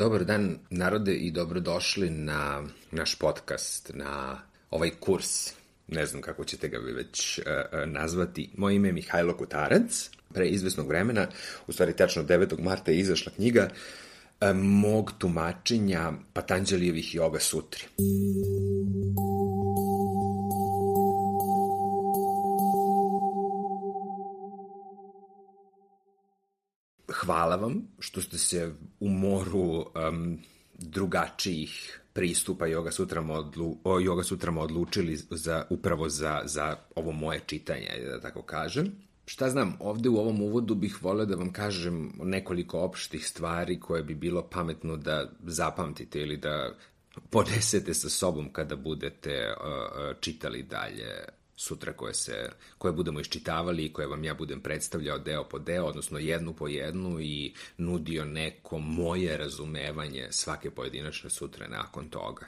Dobar dan, narode, i dobrodošli na naš podcast, na ovaj kurs. Ne znam kako ćete ga vi već uh, nazvati. Moje ime je Mihajlo Kutarac. Pre izvesnog vremena, u stvari tačno 9. marta je izašla knjiga uh, mog tumačenja Patanđalijevih yoga sutri. Hvala vam što ste se u moru um, drugačijih pristupa Yoga Sutrama, odlu, Yoga Sutrama odlučili za, upravo za, za ovo moje čitanje, da tako kažem. Šta znam, ovde u ovom uvodu bih voleo da vam kažem nekoliko opštih stvari koje bi bilo pametno da zapamtite ili da ponesete sa sobom kada budete uh, čitali dalje sutra koje, se, koje budemo iščitavali i koje vam ja budem predstavljao deo po deo, odnosno jednu po jednu i nudio neko moje razumevanje svake pojedinačne sutre nakon toga.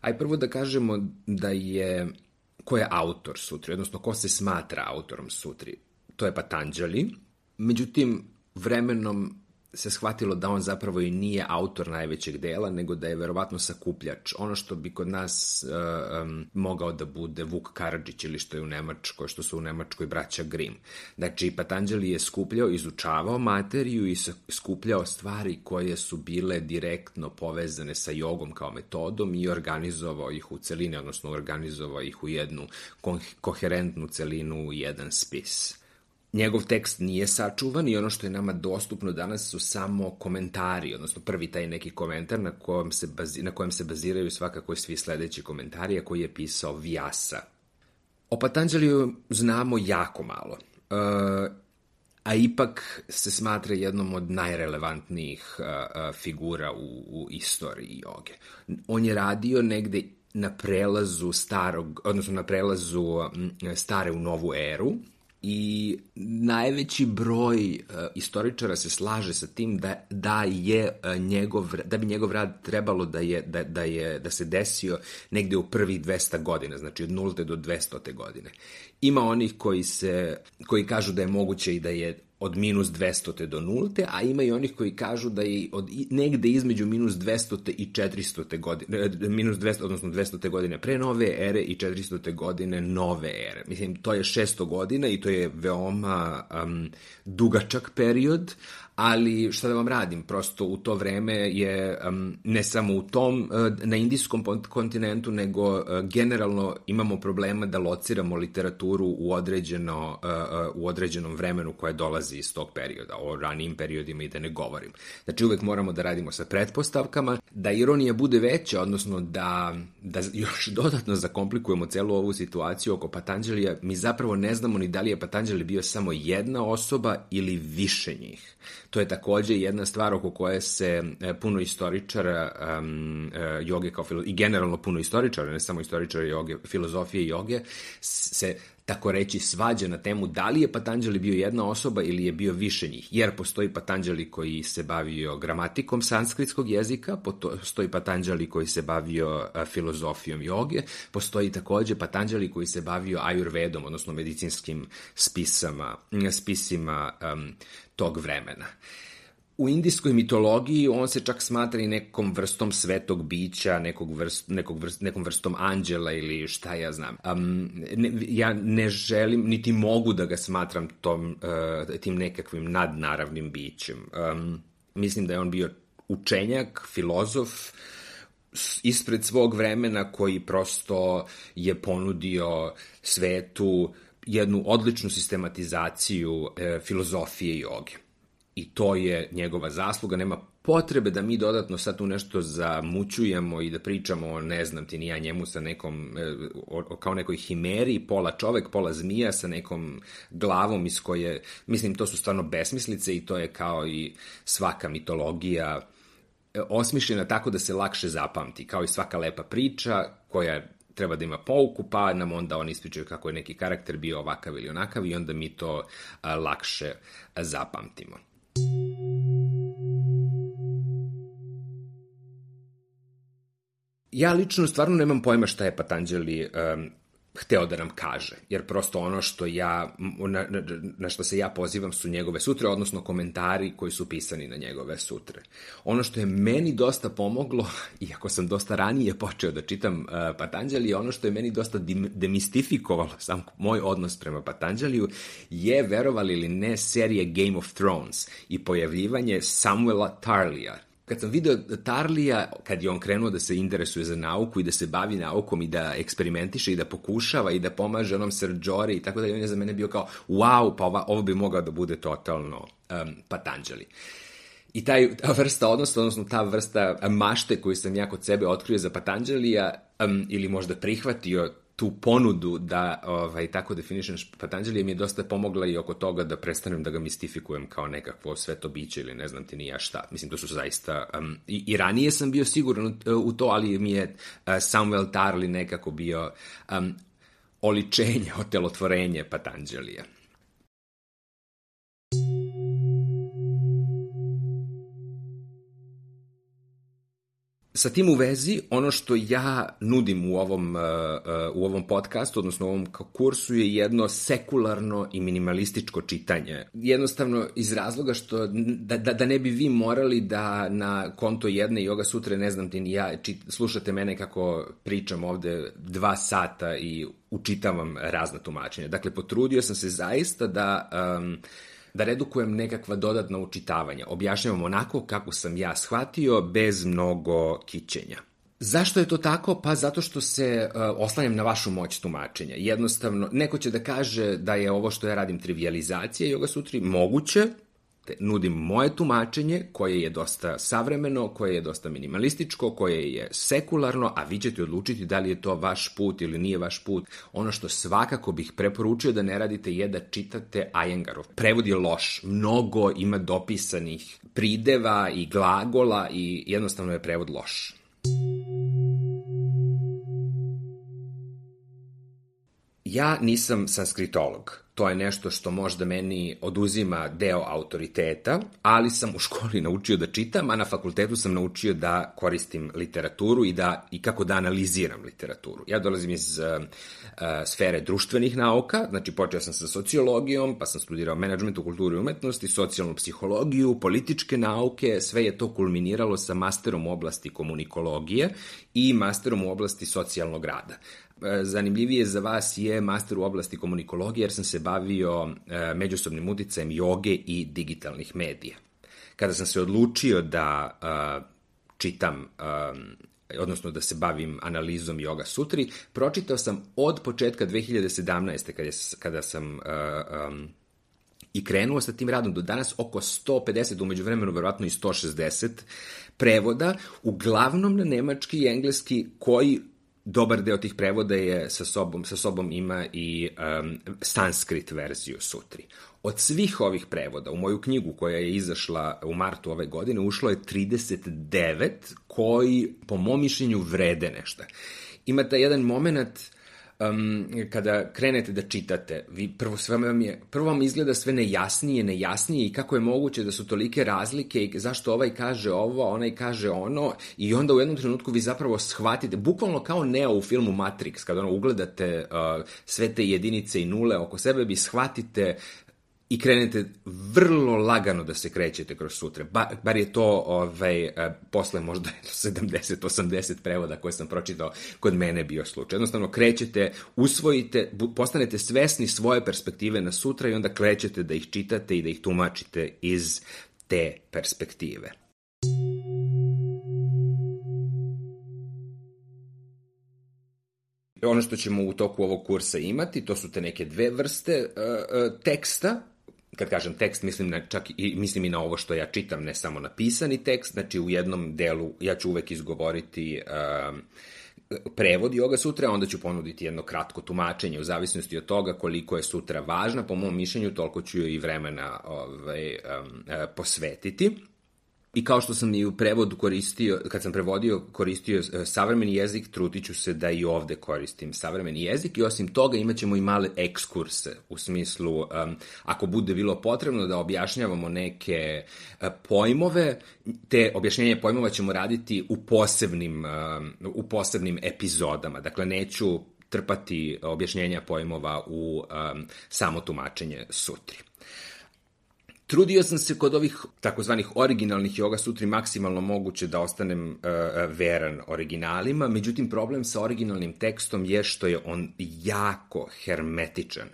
Aj prvo da kažemo da je ko je autor sutri, odnosno ko se smatra autorom sutri. To je Patanđali. Međutim, vremenom se shvatilo da on zapravo i nije autor najvećeg dela, nego da je verovatno sakupljač. Ono što bi kod nas uh, um, mogao da bude Vuk Karadžić ili što je u Nemačkoj, što su u Nemačkoj braća Grimm. Znači, Patanđeli je skupljao, izučavao materiju i skupljao stvari koje su bile direktno povezane sa jogom kao metodom i organizovao ih u celini, odnosno organizovao ih u jednu koherentnu celinu u jedan spis. Njegov tekst nije sačuvan i ono što je nama dostupno danas su samo komentari, odnosno prvi taj neki komentar na kojem se, bazi, na kojem se baziraju svakako svi sledeći komentari, a koji je pisao Vyasa. O Patanđaliju znamo jako malo, uh, a ipak se smatra jednom od najrelevantnijih uh, figura u, u istoriji joge. On je radio negde na prelazu starog, odnosno na prelazu stare u novu eru, i najveći broj uh, istoričara se slaže sa tim da da je uh, njegov da bi njegov rad trebalo da je da, da je da se desio negde u prvih 200 godina, znači od 0. do 200. godine. Ima onih koji se koji kažu da je moguće i da je od minus 200. do 0. a ima i onih koji kažu da je od negde između minus 200. i 400. godine, e, minus 200, odnosno 200. godine pre nove ere i 400. godine nove ere. Mislim, to je 600 godina i to je veoma um, dugačak period, ali šta da vam radim, prosto u to vreme je um, ne samo u tom, uh, na indijskom kontinentu, nego uh, generalno imamo problema da lociramo literaturu u, određeno, uh, u određenom vremenu koje dolazi iz tog perioda, o ranijim periodima i da ne govorim. Znači uvek moramo da radimo sa pretpostavkama, da ironija bude veća, odnosno da, da još dodatno zakomplikujemo celu ovu situaciju oko Patanđelija, mi zapravo ne znamo ni da li je Patanđeli bio samo jedna osoba ili više njih. To je takođe jedna stvar oko koje se e, puno istoričara um, joge kao i generalno puno istoričara, ne samo istoričara joge, filozofije joge, se tako reći svađa na temu da li je Patanđali bio jedna osoba ili je bio više njih, jer postoji Patanđali koji se bavio gramatikom sanskritskog jezika, postoji Patanđali koji se bavio filozofijom joge, postoji takođe Patanđali koji se bavio ajurvedom, odnosno medicinskim spisama, spisima um, tog vremena. U indijskoj mitologiji on se čak smatra i nekom vrstom svetog bića, nekog vrst, nekog vrst, nekom vrstom anđela ili šta ja znam. Um, ne, ja ne želim, niti mogu da ga smatram tom, uh, tim nekakvim nadnaravnim bićem. Um, mislim da je on bio učenjak, filozof, ispred svog vremena koji prosto je ponudio svetu jednu odličnu sistematizaciju e, filozofije joge. I to je njegova zasluga, nema potrebe da mi dodatno sad tu nešto zamućujemo i da pričamo o, ne znam ti, nija njemu sa nekom, e, o, o, kao nekoj himeri, pola čovek, pola zmija sa nekom glavom iz koje, mislim, to su stvarno besmislice i to je kao i svaka mitologija e, osmišljena tako da se lakše zapamti, kao i svaka lepa priča koja treba da ima pouku, pa nam onda oni ispričaju kako je neki karakter bio ovakav ili onakav i onda mi to lakše zapamtimo. Ja lično stvarno nemam pojma šta je Patanđeli um, hteo da nam kaže. Jer prosto ono što ja, na, na, na što se ja pozivam su njegove sutre, odnosno komentari koji su pisani na njegove sutre. Ono što je meni dosta pomoglo, iako sam dosta ranije počeo da čitam uh, Patanđali, ono što je meni dosta demistifikovalo sam moj odnos prema Patanđaliju, je, verovali ili ne, serije Game of Thrones i pojavljivanje Samuela Tarlija, kad sam video Tarlija, kad je on krenuo da se interesuje za nauku i da se bavi naukom i da eksperimentiše i da pokušava i da pomaže onom Sir Jory i tako da on je za mene bio kao wow, pa ova, ovo bi mogao da bude totalno um, Patanđali. I taj, ta vrsta odnosa, odnosno ta vrsta mašte koju sam ja kod sebe otkrio za Patanđalija um, ili možda prihvatio tu ponudu da ovaj, tako definišem Patanđali mi je dosta pomogla i oko toga da prestanem da ga mistifikujem kao nekakvo sveto biće ili ne znam ti ni ja šta. Mislim, to su zaista... Um, i, I ranije sam bio siguran u, to, ali mi je uh, Samuel Tarly nekako bio um, oličenje, otelotvorenje Patanđalija. Sa tim u vezi, ono što ja nudim u ovom, uh, uh, u ovom podcastu, odnosno u ovom kursu, je jedno sekularno i minimalističko čitanje. Jednostavno iz razloga što, da, da, da ne bi vi morali da na konto jedne yoga sutre, ne znam ti ni ja, čit, slušate mene kako pričam ovde dva sata i učitavam razna tumačenja. Dakle, potrudio sam se zaista da... Um, da redukujem nekakva dodatna učitavanja. Objašnjavam onako kako sam ja shvatio, bez mnogo kićenja. Zašto je to tako? Pa zato što se uh, oslanjam na vašu moć tumačenja. Jednostavno, neko će da kaže da je ovo što ja radim trivializacija yoga sutri moguće, te nudim moje tumačenje koje je dosta savremeno, koje je dosta minimalističko, koje je sekularno, a vi ćete odlučiti da li je to vaš put ili nije vaš put. Ono što svakako bih preporučio da ne radite je da čitate Ajengarov. Prevod je loš, mnogo ima dopisanih prideva i glagola i jednostavno je prevod loš. Ja nisam sanskritolog to je nešto što možda meni oduzima deo autoriteta, ali sam u školi naučio da čitam, a na fakultetu sam naučio da koristim literaturu i, da, i kako da analiziram literaturu. Ja dolazim iz uh, sfere društvenih nauka, znači počeo sam sa sociologijom, pa sam studirao menadžment u kulturi i umetnosti, socijalnu psihologiju, političke nauke, sve je to kulminiralo sa masterom u oblasti komunikologije i masterom u oblasti socijalnog rada. E, zanimljivije za vas je master u oblasti komunikologije, jer sam se bavio e, međusobnim uticajem joge i digitalnih medija. Kada sam se odlučio da e, čitam odnosno da se bavim analizom yoga sutri, pročitao sam od početka 2017. kada, kada sam um, i krenuo sa tim radom do danas oko 150, umeđu vremenu verovatno i 160 prevoda, uglavnom na nemački i engleski, koji dobar deo tih prevoda je sa sobom, sa sobom ima i um, sanskrit verziju sutri. Od svih ovih prevoda, u moju knjigu koja je izašla u martu ove godine, ušlo je 39 koji, po mom mišljenju, vrede nešto. Imate jedan moment um, kada krenete da čitate, vi prvo sve vam je, prvo vam izgleda sve nejasnije, nejasnije i kako je moguće da su tolike razlike i zašto ovaj kaže ovo, onaj kaže ono i onda u jednom trenutku vi zapravo shvatite, bukvalno kao Neo u filmu Matrix, kada ono ugledate uh, sve te jedinice i nule oko sebe, vi shvatite i krenete vrlo lagano da se krećete kroz sutre. Ba, bar je to ovaj, e, posle možda 70-80 prevoda koje sam pročitao kod mene bio slučaj. Jednostavno krećete, usvojite, postanete svesni svoje perspektive na sutra i onda krećete da ih čitate i da ih tumačite iz te perspektive. Ono što ćemo u toku ovog kursa imati, to su te neke dve vrste uh, teksta, kad kažem tekst, mislim na, čak i, mislim i na ovo što ja čitam, ne samo napisani tekst, znači u jednom delu ja ću uvek izgovoriti uh, prevod Yoga Sutra, onda ću ponuditi jedno kratko tumačenje u zavisnosti od toga koliko je sutra važna, po mom mišljenju toliko ću joj i vremena ovaj, um, posvetiti. I kao što sam i u prevodu koristio, kad sam prevodio, koristio e, savremeni jezik, trutiću se da i ovde koristim savremeni jezik i osim toga imaćemo i male ekskurse u smislu, um, ako bude bilo potrebno da objašnjavamo neke uh, pojmove, te objašnjenje pojmova ćemo raditi u posebnim, um, u posebnim epizodama. Dakle, neću trpati objašnjenja pojmova u um, samo tumačenje sutri. Trudio sam se kod ovih takozvanih originalnih yoga sutri maksimalno moguće da ostanem uh, veran originalima, međutim problem sa originalnim tekstom je što je on jako hermetičan.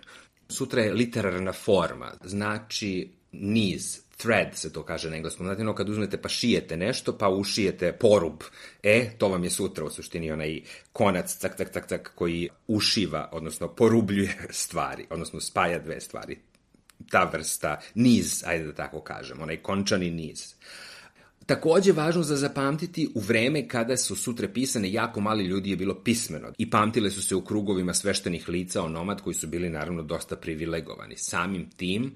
Sutra je literarna forma, znači niz, thread se to kaže na engleskom. Znate, ono kad uzmete pa šijete nešto, pa ušijete porub. E, to vam je sutra u suštini onaj konac, cak, cak, cak, cak, koji ušiva, odnosno porubljuje stvari, odnosno spaja dve stvari. Ta vrsta, niz, ajde da tako kažem, onaj končani niz. Takođe, važno za zapamtiti, u vreme kada su sutre pisane, jako mali ljudi je bilo pismeno i pamtile su se u krugovima sveštenih lica onomad koji su bili naravno dosta privilegovani. Samim tim,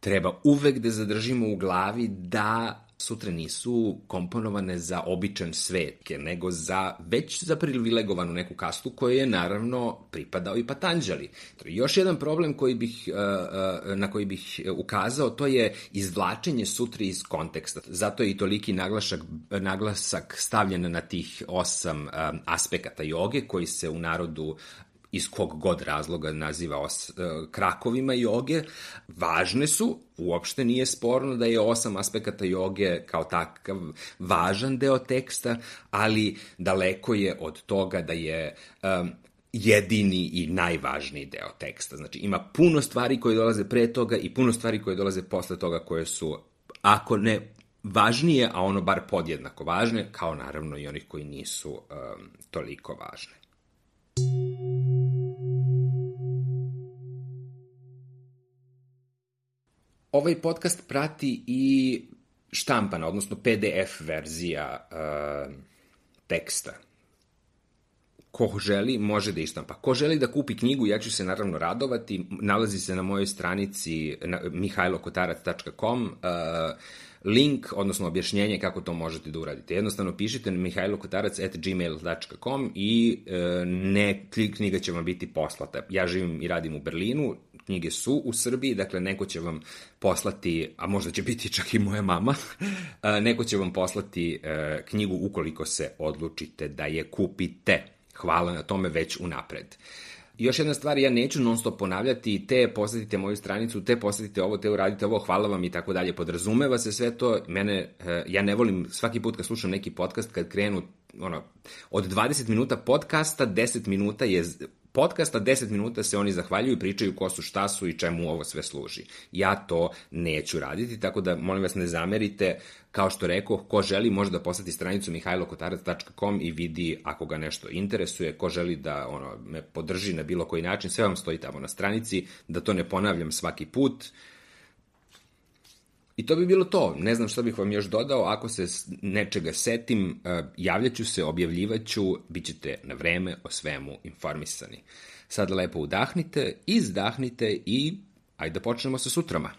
treba uvek da zadržimo u glavi da sutra nisu komponovane za običan svet, nego za već za privilegovanu neku kastu koja je naravno pripadao i Patanđali. Još jedan problem koji bih, uh, uh, na koji bih ukazao, to je izvlačenje sutri iz konteksta. Zato je i toliki naglasak, naglasak stavljen na tih osam aspekata joge koji se u narodu iz kog god razloga naziva os, uh, krakovima joge, važne su, uopšte nije sporno da je osam aspekata joge kao takav važan deo teksta, ali daleko je od toga da je um, jedini i najvažniji deo teksta. Znači, ima puno stvari koje dolaze pre toga i puno stvari koje dolaze posle toga koje su, ako ne važnije, a ono bar podjednako važne, kao naravno i onih koji nisu um, toliko važne. Ovaj podcast prati i štampana, odnosno PDF verzija uh, teksta. Ko želi, može da ištampa. Ko želi da kupi knjigu, ja ću se naravno radovati. Nalazi se na mojoj stranici mihajlokotarac.com. Uh, link, odnosno objašnjenje kako to možete da uradite. Jednostavno pišite na mihajlokotarac.gmail.com i e, ne, knjiga će vam biti poslata. Ja živim i radim u Berlinu, knjige su u Srbiji, dakle neko će vam poslati, a možda će biti čak i moja mama, neko će vam poslati e, knjigu ukoliko se odlučite da je kupite. Hvala na tome već unapred. još jedna stvar, ja neću non stop ponavljati, te posetite moju stranicu, te posetite ovo, te uradite ovo, hvala vam i tako dalje. Podrazumeva se sve to, mene, e, ja ne volim svaki put kad slušam neki podcast, kad krenu ono, od 20 minuta podcasta, 10 minuta je podcasta 10 minuta se oni zahvaljuju i pričaju ko su, šta su i čemu ovo sve služi. Ja to neću raditi, tako da molim vas ne zamerite, kao što rekao, ko želi može da poseti stranicu mihajlokotarac.com i vidi ako ga nešto interesuje, ko želi da ono, me podrži na bilo koji način, sve vam stoji tamo na stranici, da to ne ponavljam svaki put, I to bi bilo to. Ne znam šta bih vam još dodao. Ako se nečega setim, e, javljaću se, objavljivaću, bit ćete na vreme o svemu informisani. Sad lepo udahnite, izdahnite i ajde da počnemo sa sutrama.